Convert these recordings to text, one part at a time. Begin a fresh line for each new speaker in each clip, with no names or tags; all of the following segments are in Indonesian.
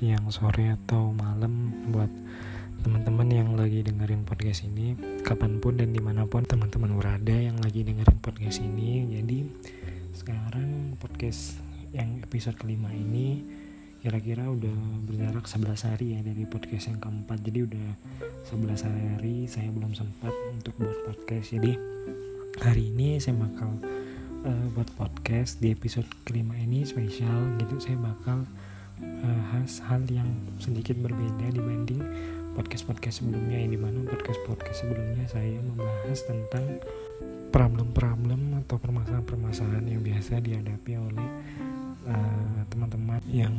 siang, sore, atau malam buat teman-teman yang lagi dengerin podcast ini. Kapan pun dan di mana pun teman-teman berada yang lagi dengerin podcast ini. Jadi sekarang podcast yang episode kelima ini kira-kira udah berjarak 11 hari ya dari podcast yang keempat. Jadi udah 11 hari saya belum sempat untuk buat podcast. Jadi hari ini saya bakal uh, buat podcast di episode kelima ini spesial gitu. Saya bakal hal yang sedikit berbeda dibanding podcast-podcast sebelumnya yang di mana podcast-podcast sebelumnya saya membahas tentang problem-problem atau permasalahan-permasalahan yang biasa dihadapi oleh uh, teman-teman yang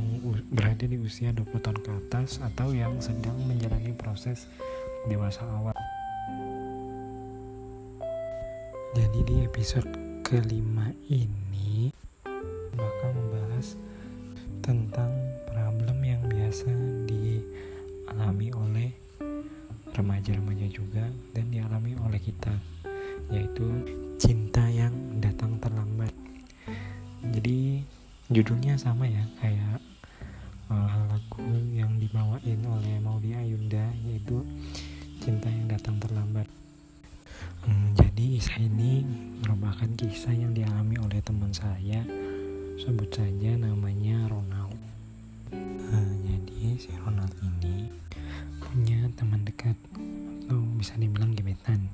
berada di usia 20 tahun ke atas atau yang sedang menjalani proses dewasa awal. Jadi di episode kelima ini bakal membahas tentang biasa dialami oleh remaja-remaja juga dan dialami oleh kita yaitu cinta yang datang terlambat. Jadi judulnya sama ya kayak uh, lagu yang dibawain oleh Maudi Ayunda yaitu cinta yang datang terlambat. Hmm, jadi kisah ini merupakan kisah yang dialami oleh teman saya. Sebut saja namanya Ronald si Ronald ini punya teman dekat atau bisa dibilang gebetan.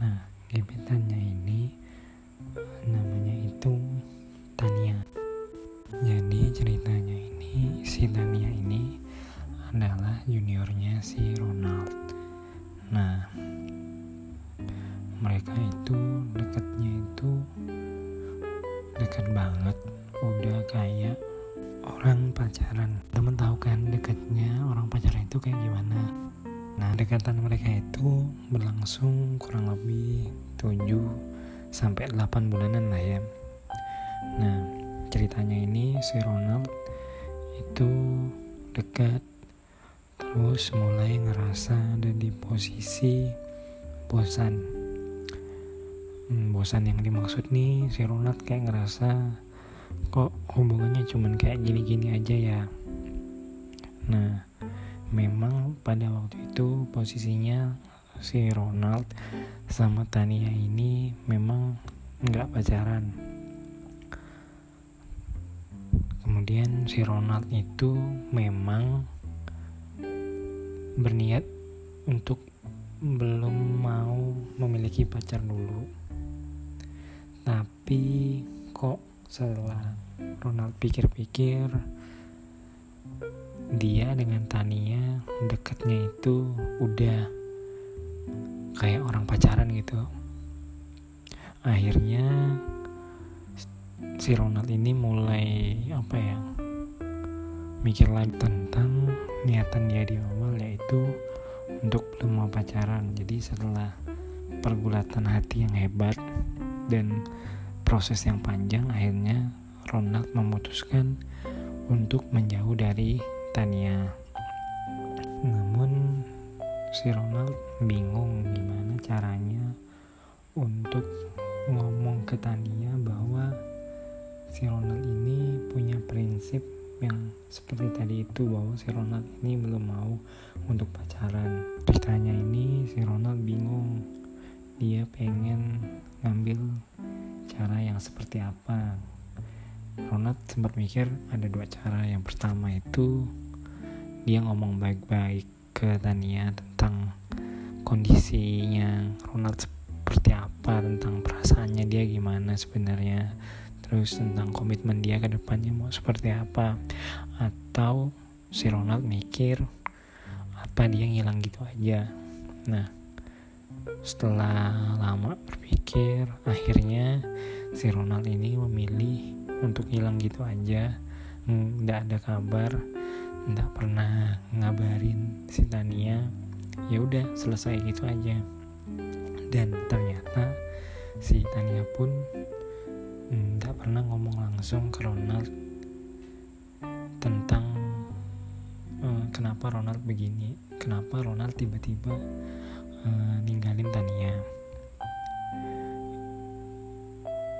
Nah gebetannya ini namanya itu Tania. Jadi ceritanya ini si Tania ini adalah juniornya si Ronald. Nah mereka itu dekatnya itu dekat banget udah kayak orang pacaran. Temen tahu kan dekatnya orang pacaran itu kayak gimana? Nah dekatan mereka itu berlangsung kurang lebih 7 sampai 8 bulanan lah ya. Nah ceritanya ini si Ronald itu dekat terus mulai ngerasa ada di posisi bosan. Hmm, bosan yang dimaksud nih si Ronald kayak ngerasa kok hubungannya cuman kayak gini-gini aja ya? Nah memang pada waktu itu posisinya si Ronald sama Tania ini memang nggak pacaran. Kemudian si Ronald itu memang berniat untuk belum mau memiliki pacar dulu. Tapi kok setelah Ronald pikir-pikir dia dengan Tania dekatnya itu udah kayak orang pacaran gitu. Akhirnya si Ronald ini mulai apa ya mikir lagi tentang niatan dia di awal yaitu untuk belum mau pacaran. Jadi setelah pergulatan hati yang hebat dan proses yang panjang akhirnya Ronald memutuskan untuk menjauh dari Tania. Namun si Ronald bingung gimana caranya untuk ngomong ke Tania bahwa si Ronald ini punya prinsip yang seperti tadi itu bahwa si Ronald ini belum mau untuk pacaran. Ceritanya ini si Ronald bingung dia pengen ngambil cara yang seperti apa. Ronald sempat mikir ada dua cara. Yang pertama itu dia ngomong baik-baik ke Tania tentang kondisinya. Ronald seperti apa tentang perasaannya dia gimana sebenarnya. Terus tentang komitmen dia ke depannya mau seperti apa. Atau si Ronald mikir apa dia ngilang gitu aja. Nah setelah lama berpikir, akhirnya si Ronald ini memilih untuk hilang gitu aja, nggak ada kabar, nggak pernah ngabarin si Tania. Ya udah selesai gitu aja. Dan ternyata si Tania pun nggak pernah ngomong langsung ke Ronald tentang uh, kenapa Ronald begini, kenapa Ronald tiba-tiba uh, ninggalin Tania.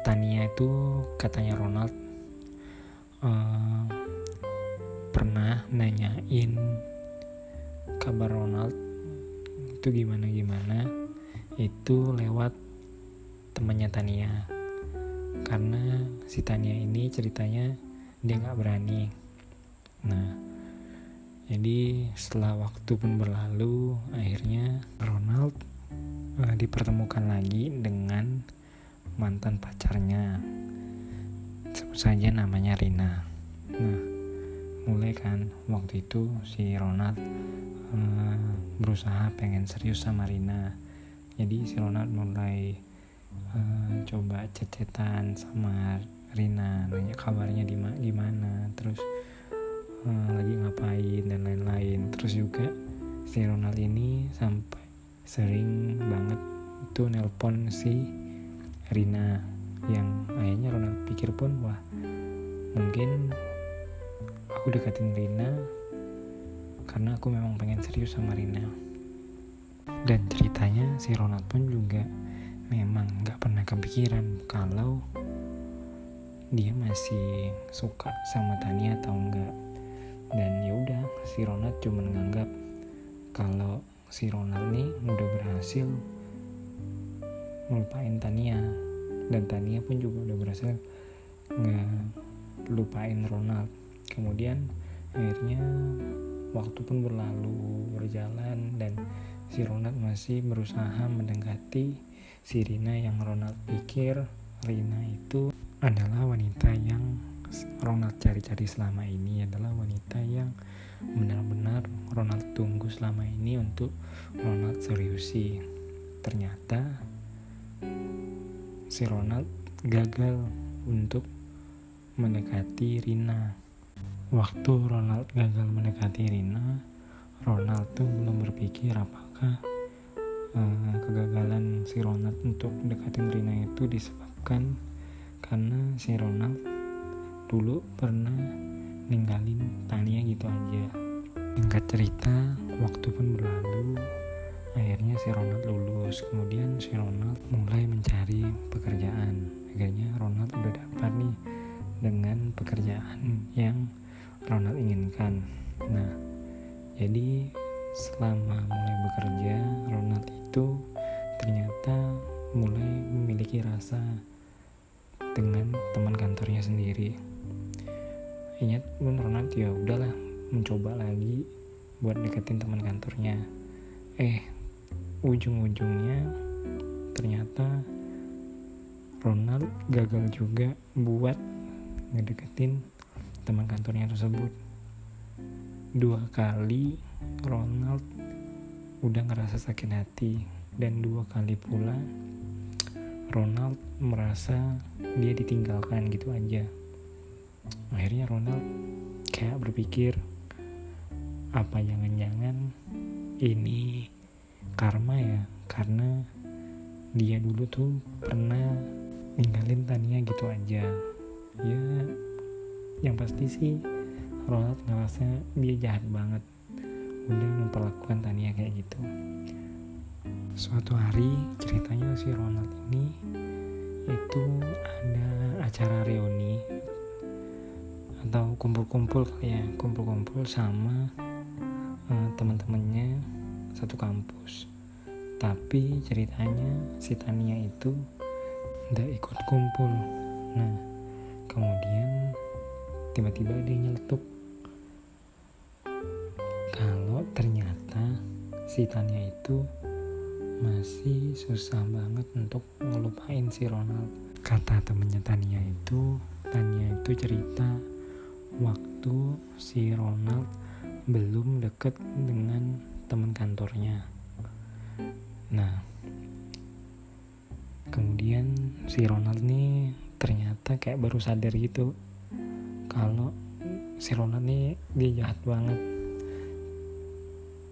Tania itu katanya Ronald uh, pernah nanyain kabar Ronald itu gimana gimana. Itu lewat temannya Tania. Karena si Tania ini ceritanya dia nggak berani. Nah jadi setelah waktu pun berlalu akhirnya Ronald uh, dipertemukan lagi dengan mantan pacarnya. Sebut saja namanya Rina. Nah mulai kan waktu itu si Ronald uh, berusaha pengen serius sama Rina. Jadi si Ronald mulai uh, coba cecetan sama Rina nanya kabarnya di gimana terus uh, lagi ngapain dan lain-lain. Terus juga si Ronald ini sampai sering banget itu nelpon si Rina yang akhirnya Ronald. Pikir pun wah mungkin aku deketin Rina karena aku memang pengen serius sama Rina. Dan ceritanya si Ronald pun juga memang nggak pernah kepikiran kalau dia masih suka sama Tania atau enggak dan ya udah si Ronald cuma nganggap kalau si Ronald nih udah berhasil melupain Tania. Dan Tania pun juga udah berhasil ngelupain Ronald. Kemudian akhirnya waktu pun berlalu berjalan dan si Ronald masih berusaha mendekati si Rina yang Ronald pikir Rina itu adalah wanita yang Ronald cari-cari selama ini adalah wanita yang benar-benar Ronald tunggu selama ini untuk Ronald seriusi. Ternyata si Ronald gagal untuk mendekati Rina. Waktu Ronald gagal mendekati Rina, Ronald tuh belum berpikir apakah uh, kegagalan si Ronald untuk mendekati Rina itu disebabkan karena si Ronald dulu pernah ninggalin Tania gitu aja. Singkat cerita, waktu pun berlalu, akhirnya si Ronald lulus. Kemudian si Ronald mulai mencari pekerjaan. Akhirnya Ronald udah dapat nih dengan pekerjaan yang Ronald inginkan. Nah, jadi selama mulai bekerja, Ronald itu ternyata mulai memiliki rasa dengan teman kantornya sendiri. Ingat pun Ronald ya udahlah mencoba lagi buat deketin teman kantornya. Eh, ujung-ujungnya ternyata Ronald gagal juga buat ngedeketin teman kantornya tersebut dua kali Ronald udah ngerasa sakit hati dan dua kali pula Ronald merasa dia ditinggalkan gitu aja akhirnya Ronald kayak berpikir apa jangan-jangan ini karma ya? Karena dia dulu tuh pernah ninggalin Tania gitu aja. Ya yang pasti sih Ronald ngerasa dia jahat banget. Udah memperlakukan Tania kayak gitu. Suatu hari ceritanya si Ronald ini itu ada acara reuni atau kumpul-kumpul ya. Kumpul-kumpul sama uh, teman-temannya satu kampus. Tapi ceritanya si Tania itu tidak ikut kumpul. Nah kemudian tiba-tiba dia nyeletuk. Kalau ternyata si Tania itu masih susah banget untuk ngelupain si Ronald. Kata temennya Tania itu Tania itu cerita waktu si Ronald belum deket dengan teman kantornya. Nah kemudian si Ronald nih ternyata kayak baru sadar gitu kalau si Ronald nih dia jahat banget.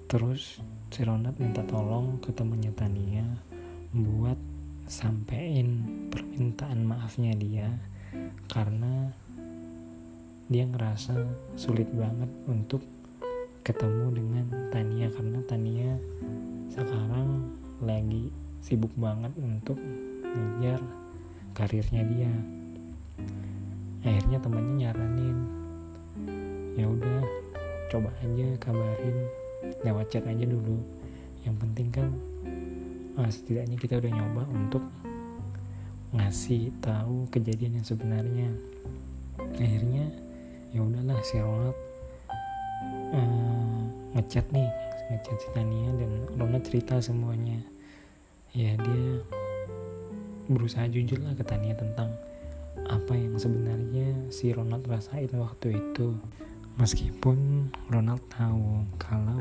Terus si Ronald minta tolong ke temennya Tania buat sampein permintaan maafnya dia karena dia ngerasa sulit banget untuk ketemu dengan Tania karena Tania sekarang lagi sibuk banget untuk ngejar karirnya dia. Akhirnya temannya nyaranin ya udah coba aja kabarin lewat chat aja dulu. Yang penting kan uh, setidaknya kita udah nyoba untuk ngasih tahu kejadian yang sebenarnya. Akhirnya ya udahlah si Ronald uh, ngechat nih ngechat si Tania dan Ronald cerita semuanya. Ya dia berusaha jujur lah ke Tania tentang apa yang sebenarnya si Ronald rasain waktu itu. Meskipun Ronald tahu kalau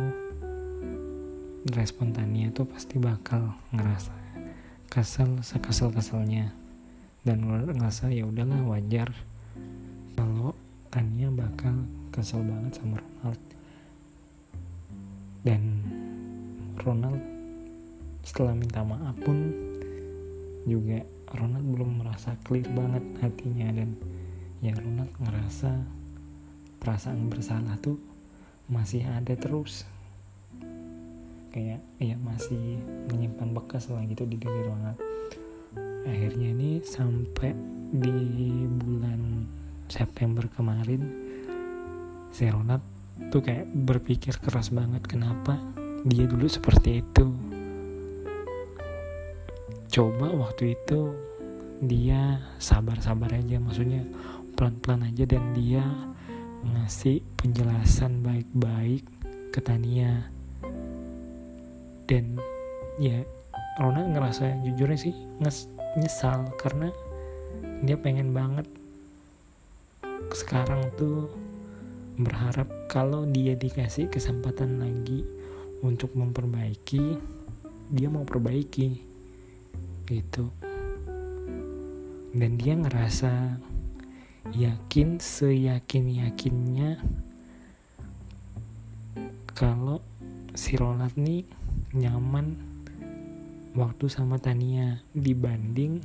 respon Tania tuh pasti bakal ngerasa kesel sekesel keselnya dan ngerasa ya udahlah wajar Tania bakal kesel banget sama Ronald. Dan Ronald setelah minta maaf pun juga Ronald belum merasa clear banget hatinya. Dan ya Ronald ngerasa perasaan bersalah tuh masih ada terus. Kayak ya masih menyimpan bekas lah gitu di diri Ronald. Akhirnya ini sampai di bulan September kemarin si Ronald tuh kayak berpikir keras banget kenapa dia dulu seperti itu? Coba waktu itu dia sabar-sabar aja maksudnya pelan-pelan aja dan dia ngasih penjelasan baik-baik ke Tania. Dan ya Rona ngerasa jujurnya sih nyesal karena dia pengen banget sekarang tuh berharap kalau dia dikasih kesempatan lagi untuk memperbaiki dia mau perbaiki gitu. Dan dia ngerasa yakin seyakin yakinnya kalau si Ronald nih nyaman waktu sama Tania dibanding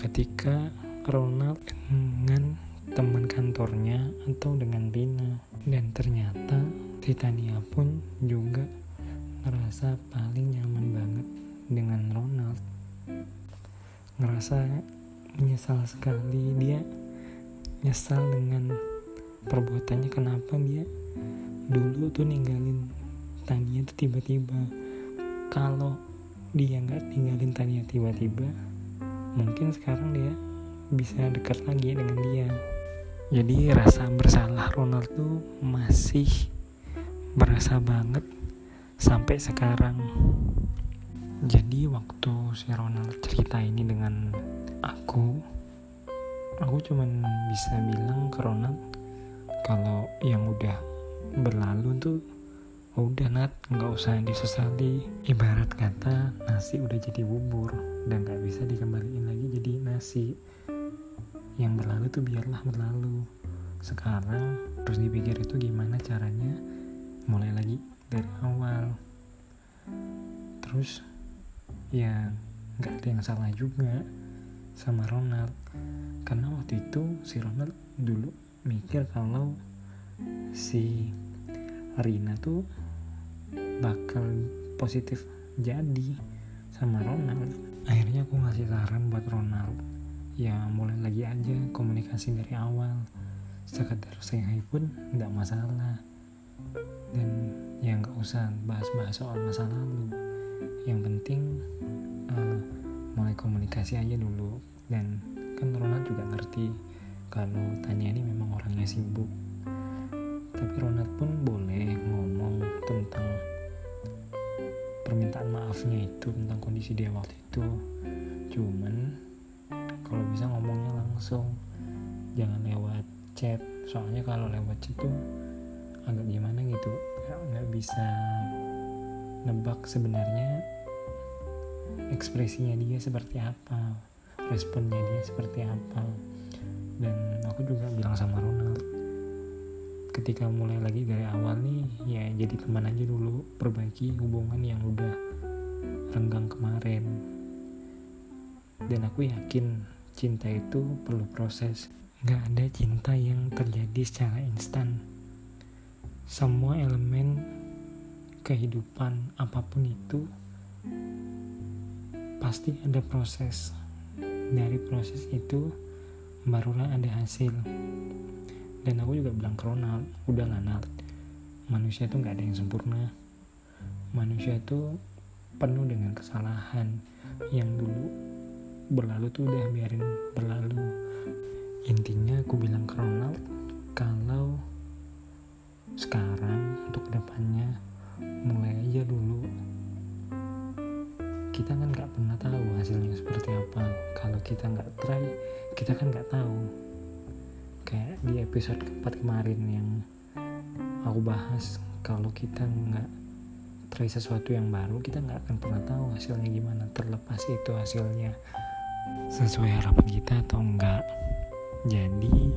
ketika Ronald dengan teman kantornya atau dengan Rina dan ternyata si Tania pun juga ngerasa paling nyaman banget dengan Ronald. Ngerasa menyesal sekali dia. Nyesal dengan perbuatannya kenapa dia dulu tuh ninggalin Tania tuh tiba-tiba. Kalau dia nggak tinggalin Tania tiba-tiba mungkin sekarang dia bisa dekat lagi dengan dia jadi rasa bersalah Ronald tuh masih berasa banget sampai sekarang. Jadi waktu si Ronald cerita ini dengan aku aku cuman bisa bilang ke Ronald kalau yang udah berlalu tuh udah nat nggak usah disesali. Ibarat kata nasi udah jadi bubur dan nggak bisa dikembaliin lagi jadi nasi yang berlalu tuh biarlah berlalu. Sekarang terus dipikir itu gimana caranya mulai lagi dari awal. Terus ya nggak ada yang salah juga sama Ronald. Karena waktu itu si Ronald dulu mikir kalau si Rina tuh bakal positif jadi sama Ronald. Akhirnya aku ngasih saran buat Ronald ya mulai lagi aja komunikasi dari awal. Sekedar say pun nggak masalah. Dan ya nggak usah bahas-bahas soal masa lalu. Yang penting uh, mulai komunikasi aja dulu. Dan kan Ronald juga ngerti kalau Tania ini memang orangnya sibuk. Tapi Ronald pun boleh ngomong tentang permintaan maafnya itu tentang kondisi dia waktu itu. Cuman kalau bisa ngomongnya langsung. Jangan lewat chat. Soalnya kalau lewat chat tuh agak gimana gitu. Nggak bisa nebak sebenarnya ekspresinya dia seperti apa responnya dia seperti apa. Dan aku juga bilang sama Ronald ketika mulai lagi dari awal nih ya jadi teman aja dulu perbaiki hubungan yang udah renggang kemarin. Dan aku yakin cinta itu perlu proses. Gak ada cinta yang terjadi secara instan. Semua elemen kehidupan apa pun itu pasti ada proses. Dari proses itu barulah ada hasil. Dan aku juga bilang ke Ronald udah lah Nald manusia itu nggak ada yang sempurna. Manusia itu penuh dengan kesalahan yang dulu berlalu tuh udah biarin berlalu. Intinya aku bilang ke Ronald kalau sekarang untuk ke depannya mulai aja dulu. Kita kan nggak pernah tahu hasilnya seperti apa. Kalau kita nggak try kita kan nggak tahu. Kayak di episode keempat kemarin yang aku bahas kalau kita nggak try sesuatu yang baru kita nggak akan pernah tahu hasilnya gimana. Terlepas itu hasilnya sesuai harapan kita atau enggak. Jadi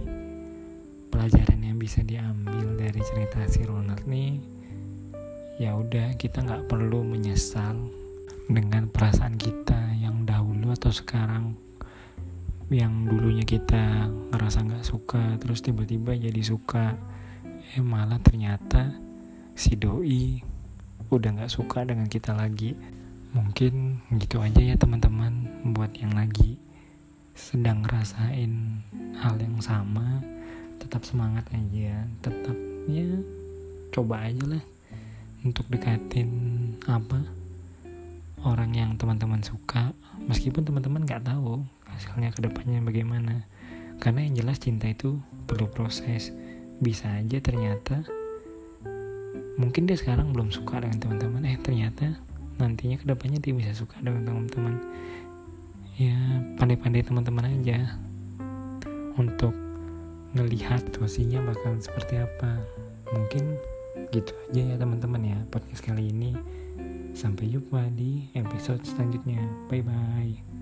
pelajaran yang bisa diambil dari cerita si Ronald nih ya udah kita nggak perlu menyesal dengan perasaan kita yang dahulu atau sekarang. Yang dulunya kita ngerasa nggak suka terus tiba-tiba jadi suka. Eh malah ternyata si doi udah nggak suka dengan kita lagi mungkin gitu aja ya teman-teman buat yang lagi sedang ngerasain hal yang sama tetap semangat aja tetap ya coba aja lah untuk dekatin apa orang yang teman-teman suka meskipun teman-teman nggak tahu hasilnya ke depannya bagaimana. Karena yang jelas cinta itu perlu proses. Bisa aja ternyata mungkin dia sekarang belum suka dengan teman-teman. Eh ternyata nantinya ke depannya dia bisa suka dengan teman-teman ya pandai-pandai teman-teman aja untuk ngelihat situasinya bakal seperti apa mungkin gitu aja ya teman-teman ya podcast kali ini Sampai jumpa di episode selanjutnya. Bye bye.